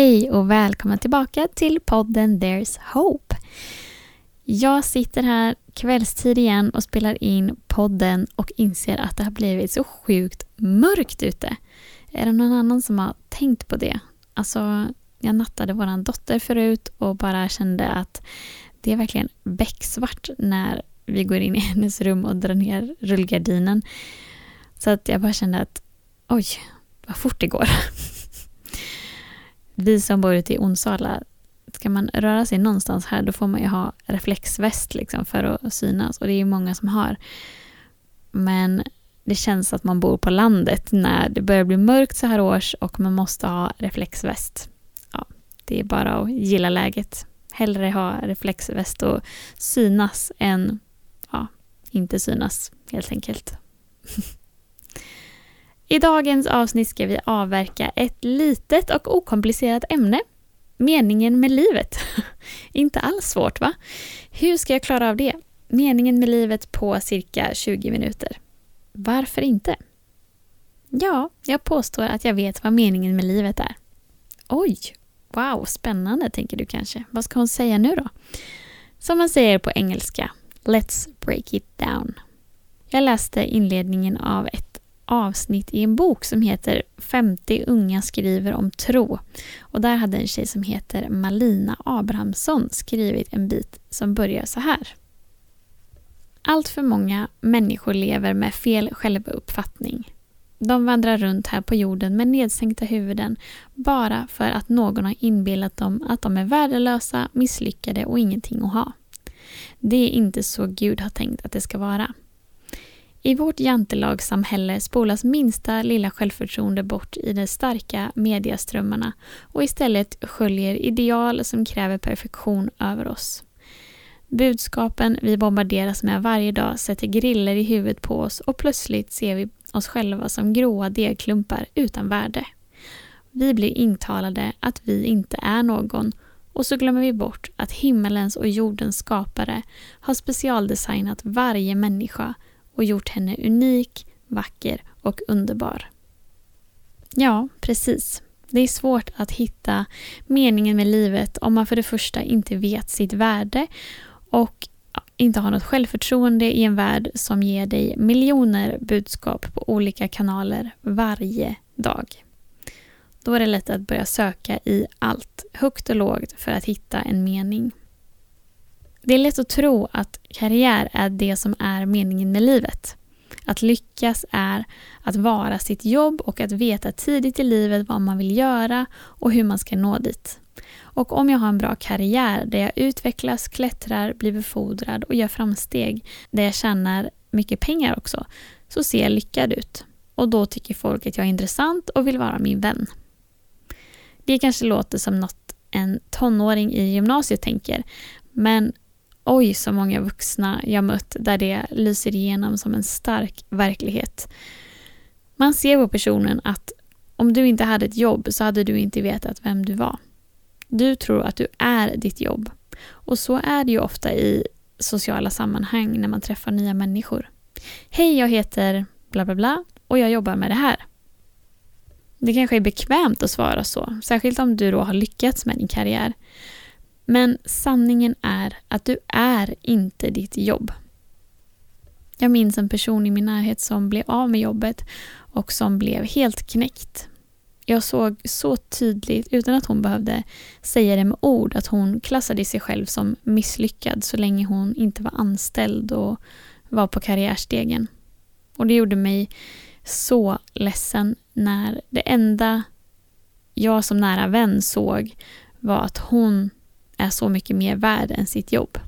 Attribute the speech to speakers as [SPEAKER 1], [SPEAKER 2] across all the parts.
[SPEAKER 1] Hej och välkomna tillbaka till podden There's Hope. Jag sitter här kvällstid igen och spelar in podden och inser att det har blivit så sjukt mörkt ute. Är det någon annan som har tänkt på det? Alltså, jag nattade vår dotter förut och bara kände att det är verkligen becksvart när vi går in i hennes rum och drar ner rullgardinen. Så att jag bara kände att oj, vad fort det går. Vi som bor ute i Onsala, ska man röra sig någonstans här då får man ju ha reflexväst liksom för att synas och det är ju många som har. Men det känns att man bor på landet när det börjar bli mörkt så här års och man måste ha reflexväst. Ja, det är bara att gilla läget. Hellre ha reflexväst och synas än ja, inte synas helt enkelt. I dagens avsnitt ska vi avverka ett litet och okomplicerat ämne. Meningen med livet. inte alls svårt va? Hur ska jag klara av det? Meningen med livet på cirka 20 minuter. Varför inte? Ja, jag påstår att jag vet vad meningen med livet är. Oj, wow, spännande tänker du kanske. Vad ska hon säga nu då? Som man säger på engelska, let's break it down. Jag läste inledningen av ett avsnitt i en bok som heter 50 unga skriver om tro. Och där hade en tjej som heter Malina Abrahamsson skrivit en bit som börjar så här. Allt för många människor lever med fel självuppfattning. De vandrar runt här på jorden med nedsänkta huvuden bara för att någon har inbillat dem att de är värdelösa, misslyckade och ingenting att ha. Det är inte så Gud har tänkt att det ska vara. I vårt jantelagssamhälle spolas minsta lilla självförtroende bort i de starka mediaströmmarna och istället sköljer ideal som kräver perfektion över oss. Budskapen vi bombarderas med varje dag sätter griller i huvudet på oss och plötsligt ser vi oss själva som gråa degklumpar utan värde. Vi blir intalade att vi inte är någon och så glömmer vi bort att himmelens och jordens skapare har specialdesignat varje människa och gjort henne unik, vacker och underbar. Ja, precis. Det är svårt att hitta meningen med livet om man för det första inte vet sitt värde och inte har något självförtroende i en värld som ger dig miljoner budskap på olika kanaler varje dag. Då är det lätt att börja söka i allt, högt och lågt, för att hitta en mening. Det är lätt att tro att karriär är det som är meningen med livet. Att lyckas är att vara sitt jobb och att veta tidigt i livet vad man vill göra och hur man ska nå dit. Och om jag har en bra karriär där jag utvecklas, klättrar, blir befordrad och gör framsteg, där jag tjänar mycket pengar också, så ser jag lyckad ut. Och då tycker folk att jag är intressant och vill vara min vän. Det kanske låter som något en tonåring i gymnasiet tänker, men oj så många vuxna jag mött där det lyser igenom som en stark verklighet. Man ser på personen att om du inte hade ett jobb så hade du inte vetat vem du var. Du tror att du är ditt jobb. Och så är det ju ofta i sociala sammanhang när man träffar nya människor. Hej, jag heter bla bla bla och jag jobbar med det här. Det kanske är bekvämt att svara så, särskilt om du då har lyckats med din karriär. Men sanningen är att du är inte ditt jobb. Jag minns en person i min närhet som blev av med jobbet och som blev helt knäckt. Jag såg så tydligt, utan att hon behövde säga det med ord, att hon klassade sig själv som misslyckad så länge hon inte var anställd och var på karriärstegen. Och det gjorde mig så ledsen när det enda jag som nära vän såg var att hon är så mycket mer värd än sitt jobb.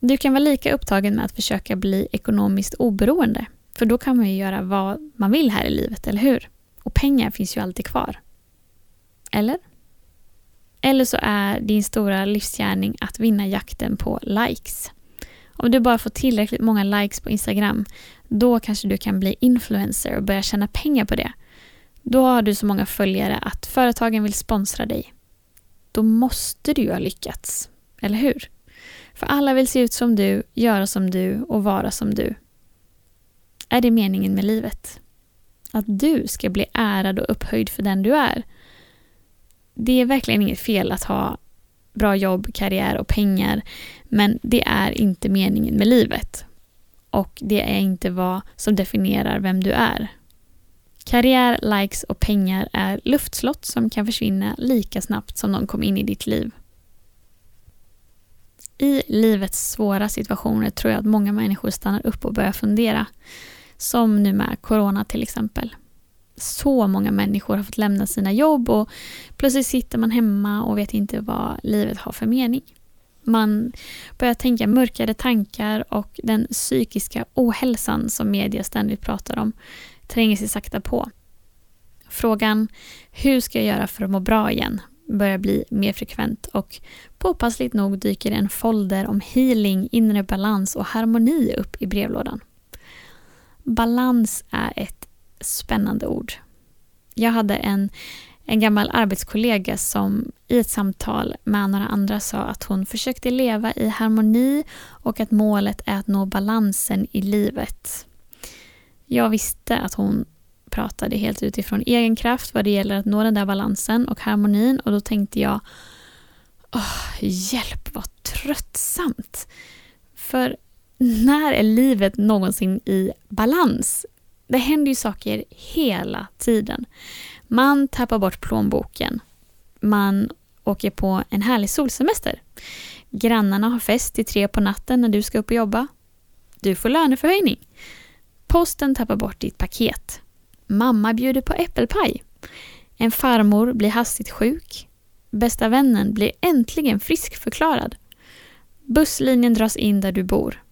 [SPEAKER 1] Du kan vara lika upptagen med att försöka bli ekonomiskt oberoende, för då kan man ju göra vad man vill här i livet, eller hur? Och pengar finns ju alltid kvar. Eller? Eller så är din stora livsgärning att vinna jakten på likes. Om du bara får tillräckligt många likes på Instagram, då kanske du kan bli influencer och börja tjäna pengar på det. Då har du så många följare att företagen vill sponsra dig. Då måste du ju ha lyckats, eller hur? För alla vill se ut som du, göra som du och vara som du. Är det meningen med livet? Att du ska bli ärad och upphöjd för den du är? Det är verkligen inget fel att ha bra jobb, karriär och pengar, men det är inte meningen med livet. Och det är inte vad som definierar vem du är. Karriär, likes och pengar är luftslott som kan försvinna lika snabbt som de kom in i ditt liv. I livets svåra situationer tror jag att många människor stannar upp och börjar fundera. Som nu med corona till exempel. Så många människor har fått lämna sina jobb och plötsligt sitter man hemma och vet inte vad livet har för mening. Man börjar tänka mörkare tankar och den psykiska ohälsan som media ständigt pratar om tränger sig sakta på. Frågan hur ska jag göra för att må bra igen börjar bli mer frekvent och påpassligt nog dyker en folder om healing, inre balans och harmoni upp i brevlådan. Balans är ett spännande ord. Jag hade en, en gammal arbetskollega som i ett samtal med några andra sa att hon försökte leva i harmoni och att målet är att nå balansen i livet. Jag visste att hon pratade helt utifrån egen kraft vad det gäller att nå den där balansen och harmonin och då tänkte jag oh, hjälp vad tröttsamt. För när är livet någonsin i balans? Det händer ju saker hela tiden. Man tappar bort plånboken. Man åker på en härlig solsemester. Grannarna har fest till tre på natten när du ska upp och jobba. Du får löneförhöjning. Posten tappar bort ditt paket. Mamma bjuder på äppelpaj. En farmor blir hastigt sjuk. Bästa vännen blir äntligen friskförklarad. Busslinjen dras in där du bor.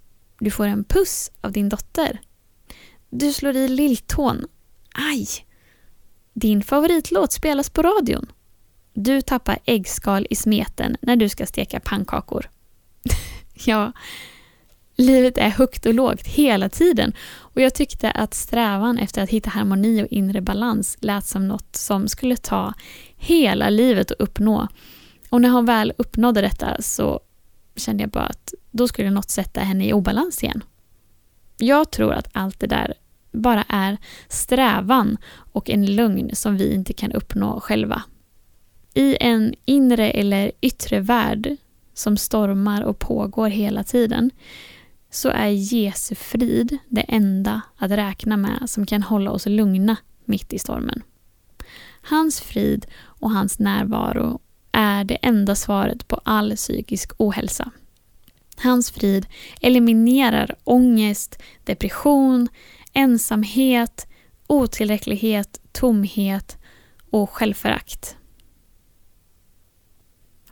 [SPEAKER 1] Du får en puss av din dotter. Du slår i lilltån. Aj! Din favoritlåt spelas på radion. Du tappar äggskal i smeten när du ska steka pannkakor. ja, livet är högt och lågt hela tiden och jag tyckte att strävan efter att hitta harmoni och inre balans lät som något som skulle ta hela livet att uppnå. Och när hon väl uppnådde detta så kände jag bara att då skulle något sätta henne i obalans igen. Jag tror att allt det där bara är strävan och en lögn som vi inte kan uppnå själva. I en inre eller yttre värld som stormar och pågår hela tiden så är Jesu frid det enda att räkna med som kan hålla oss lugna mitt i stormen. Hans frid och hans närvaro är det enda svaret på all psykisk ohälsa. Hans frid eliminerar ångest, depression, ensamhet, otillräcklighet, tomhet och självförakt.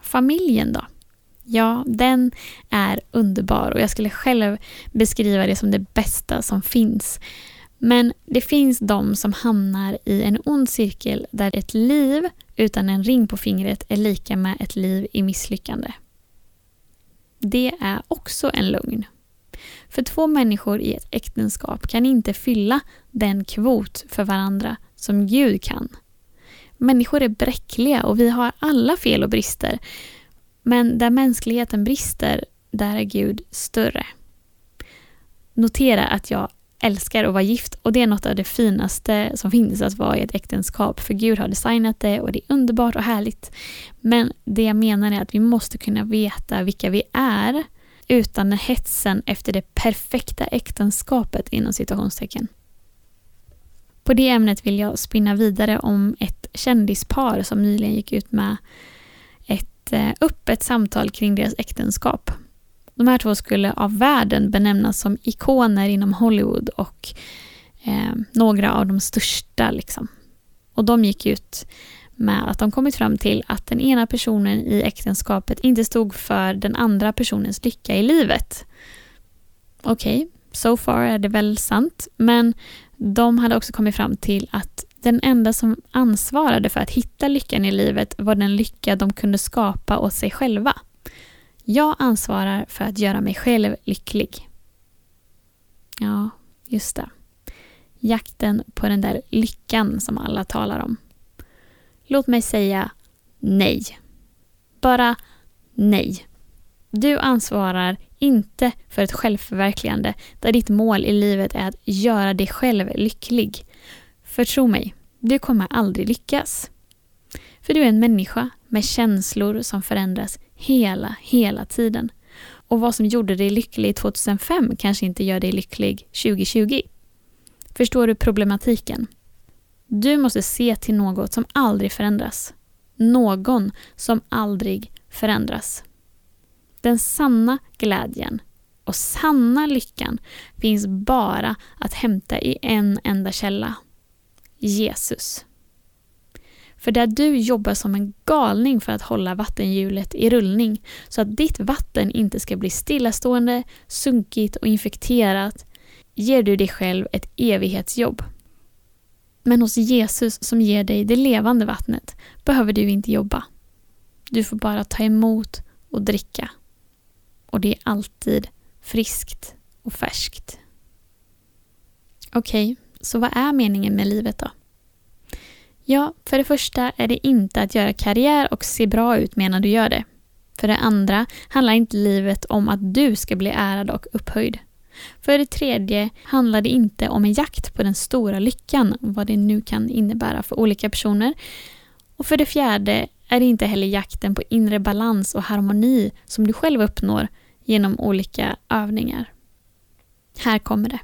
[SPEAKER 1] Familjen då? Ja, den är underbar och jag skulle själv beskriva det som det bästa som finns. Men det finns de som hamnar i en ond cirkel där ett liv utan en ring på fingret är lika med ett liv i misslyckande. Det är också en lögn. För två människor i ett äktenskap kan inte fylla den kvot för varandra som Gud kan. Människor är bräckliga och vi har alla fel och brister. Men där mänskligheten brister, där är Gud större. Notera att jag älskar att vara gift och det är något av det finaste som finns att vara i ett äktenskap för Gud har designat det och det är underbart och härligt. Men det jag menar är att vi måste kunna veta vilka vi är utan hetsen efter det perfekta äktenskapet inom citationstecken. På det ämnet vill jag spinna vidare om ett kändispar som nyligen gick ut med ett eh, öppet samtal kring deras äktenskap. De här två skulle av världen benämnas som ikoner inom Hollywood och eh, några av de största. Liksom. Och de gick ut med att de kommit fram till att den ena personen i äktenskapet inte stod för den andra personens lycka i livet. Okej, okay, so far är det väl sant, men de hade också kommit fram till att den enda som ansvarade för att hitta lyckan i livet var den lycka de kunde skapa åt sig själva. Jag ansvarar för att göra mig själv lycklig. Ja, just det. Jakten på den där lyckan som alla talar om. Låt mig säga nej. Bara nej. Du ansvarar inte för ett självförverkligande där ditt mål i livet är att göra dig själv lycklig. För tro mig, du kommer aldrig lyckas. För du är en människa med känslor som förändras hela, hela tiden. Och vad som gjorde dig lycklig 2005 kanske inte gör dig lycklig 2020. Förstår du problematiken? Du måste se till något som aldrig förändras. Någon som aldrig förändras. Den sanna glädjen och sanna lyckan finns bara att hämta i en enda källa. Jesus. För där du jobbar som en galning för att hålla vattenhjulet i rullning så att ditt vatten inte ska bli stillastående, sunkigt och infekterat ger du dig själv ett evighetsjobb. Men hos Jesus som ger dig det levande vattnet behöver du inte jobba. Du får bara ta emot och dricka. Och det är alltid friskt och färskt. Okej, okay, så vad är meningen med livet då? Ja, för det första är det inte att göra karriär och se bra ut medan du gör det. För det andra handlar inte livet om att du ska bli ärad och upphöjd. För det tredje handlar det inte om en jakt på den stora lyckan, vad det nu kan innebära för olika personer. Och för det fjärde är det inte heller jakten på inre balans och harmoni som du själv uppnår genom olika övningar. Här kommer det.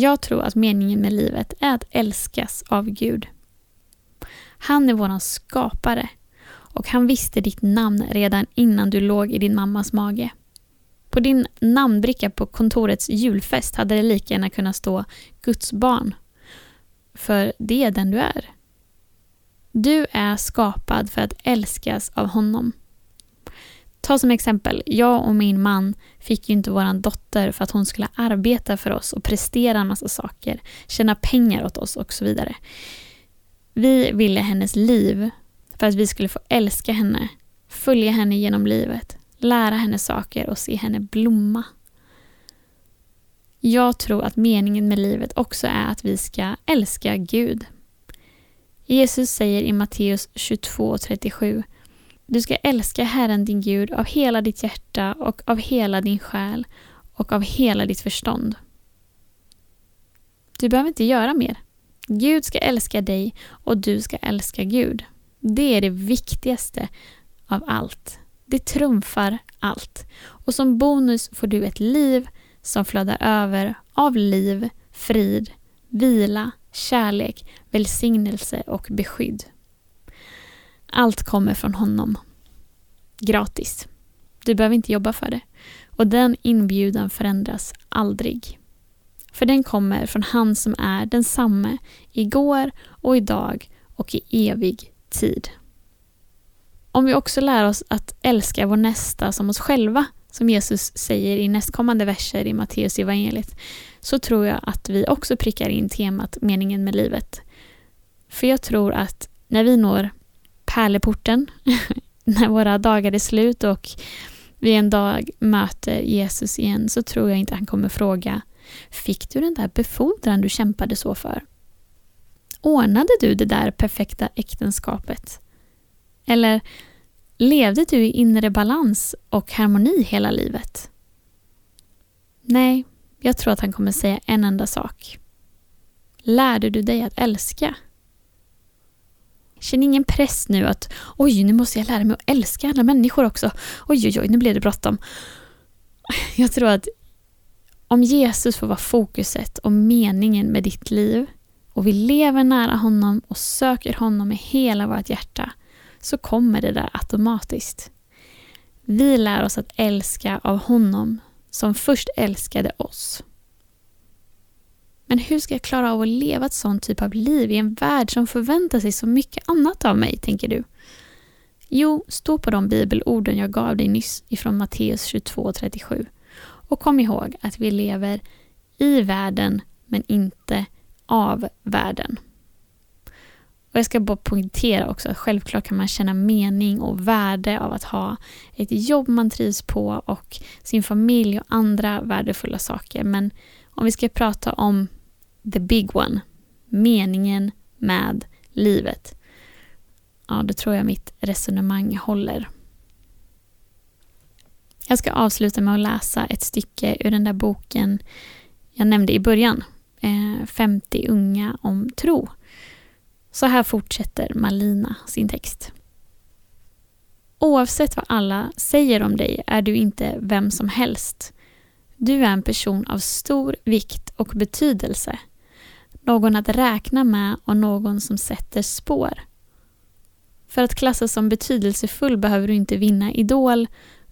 [SPEAKER 1] Jag tror att meningen med livet är att älskas av Gud. Han är våran skapare och han visste ditt namn redan innan du låg i din mammas mage. På din namnbricka på kontorets julfest hade det lika gärna kunnat stå Guds barn. För det är den du är. Du är skapad för att älskas av honom. Ta som exempel, jag och min man fick ju inte våran dotter för att hon skulle arbeta för oss och prestera en massa saker, tjäna pengar åt oss och så vidare. Vi ville hennes liv för att vi skulle få älska henne, följa henne genom livet, lära henne saker och se henne blomma. Jag tror att meningen med livet också är att vi ska älska Gud. Jesus säger i Matteus 22.37 du ska älska Herren din Gud av hela ditt hjärta och av hela din själ och av hela ditt förstånd. Du behöver inte göra mer. Gud ska älska dig och du ska älska Gud. Det är det viktigaste av allt. Det trumfar allt. Och som bonus får du ett liv som flödar över av liv, frid, vila, kärlek, välsignelse och beskydd. Allt kommer från honom. Gratis. Du behöver inte jobba för det. Och den inbjudan förändras aldrig. För den kommer från han som är densamme igår och idag och i evig tid. Om vi också lär oss att älska vår nästa som oss själva, som Jesus säger i nästkommande verser i Matteus evangeliet, så tror jag att vi också prickar in temat meningen med livet. För jag tror att när vi når pärleporten, när våra dagar är slut och vi en dag möter Jesus igen, så tror jag inte han kommer fråga Fick du den där befordran du kämpade så för? Ordnade du det där perfekta äktenskapet? Eller levde du i inre balans och harmoni hela livet? Nej, jag tror att han kommer säga en enda sak. Lärde du dig att älska? Känn ingen press nu att oj, nu måste jag lära mig att älska andra människor också. Oj, oj, oj, nu blev det bråttom. Jag tror att om Jesus får vara fokuset och meningen med ditt liv och vi lever nära honom och söker honom med hela vårt hjärta så kommer det där automatiskt. Vi lär oss att älska av honom som först älskade oss. Men hur ska jag klara av att leva ett sånt typ av liv i en värld som förväntar sig så mycket annat av mig, tänker du? Jo, stå på de bibelorden jag gav dig nyss ifrån Matteus 22.37 och kom ihåg att vi lever i världen men inte av världen. Och jag ska bara poängtera också att självklart kan man känna mening och värde av att ha ett jobb man trivs på och sin familj och andra värdefulla saker. Men om vi ska prata om the big one, meningen med livet, ja, då tror jag mitt resonemang håller. Jag ska avsluta med att läsa ett stycke ur den där boken jag nämnde i början, eh, 50 unga om tro. Så här fortsätter Malina sin text. Oavsett vad alla säger om dig är du inte vem som helst. Du är en person av stor vikt och betydelse. Någon att räkna med och någon som sätter spår. För att klassas som betydelsefull behöver du inte vinna Idol,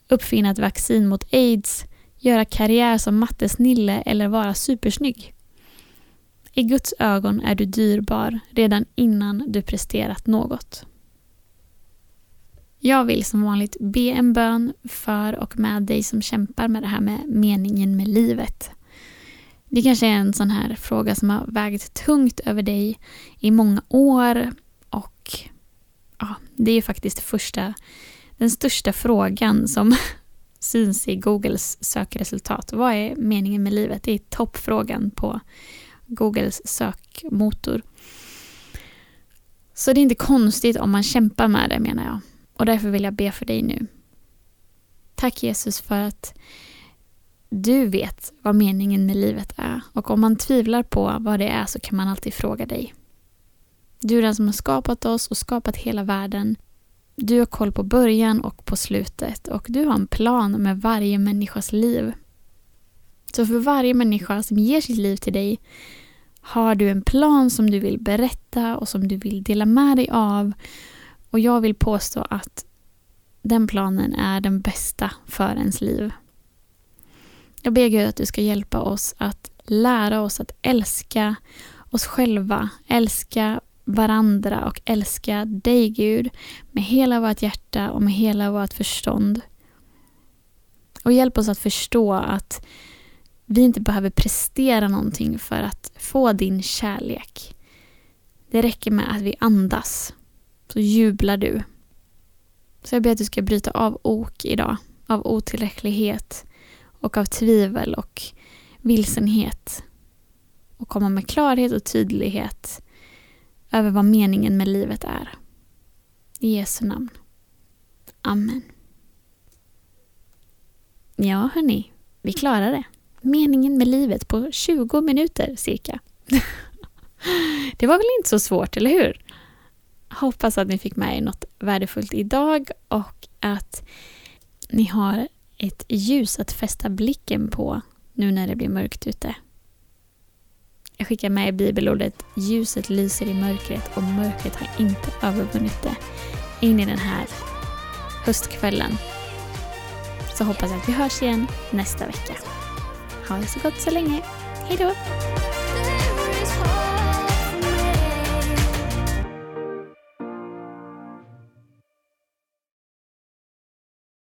[SPEAKER 1] uppfinna ett vaccin mot aids, göra karriär som mattesnille eller vara supersnygg. I Guds ögon är du dyrbar redan innan du presterat något. Jag vill som vanligt be en bön för och med dig som kämpar med det här med meningen med livet. Det kanske är en sån här fråga som har vägt tungt över dig i många år och ja, det är faktiskt första, den största frågan som syns i Googles sökresultat. Vad är meningen med livet? Det är toppfrågan på Googles sökmotor. Så det är inte konstigt om man kämpar med det menar jag. Och därför vill jag be för dig nu. Tack Jesus för att du vet vad meningen med livet är. Och om man tvivlar på vad det är så kan man alltid fråga dig. Du är den som har skapat oss och skapat hela världen. Du har koll på början och på slutet och du har en plan med varje människas liv. Så för varje människa som ger sitt liv till dig har du en plan som du vill berätta och som du vill dela med dig av. Och jag vill påstå att den planen är den bästa för ens liv. Jag ber Gud att du ska hjälpa oss att lära oss att älska oss själva, älska varandra och älska dig Gud med hela vårt hjärta och med hela vårt förstånd. Och hjälp oss att förstå att vi inte behöver prestera någonting för att få din kärlek. Det räcker med att vi andas, så jublar du. Så jag ber att du ska bryta av ok idag, av otillräcklighet och av tvivel och vilsenhet. Och komma med klarhet och tydlighet över vad meningen med livet är. I Jesu namn. Amen. Ja, hörni, vi klarar det meningen med livet på 20 minuter cirka. Det var väl inte så svårt, eller hur? Hoppas att ni fick med er något värdefullt idag och att ni har ett ljus att fästa blicken på nu när det blir mörkt ute. Jag skickar med i bibelordet ljuset lyser i mörkret och mörkret har inte övervunnit det in i den här höstkvällen. Så hoppas jag att vi hörs igen nästa vecka. Ha det så gott så länge. Hejdå!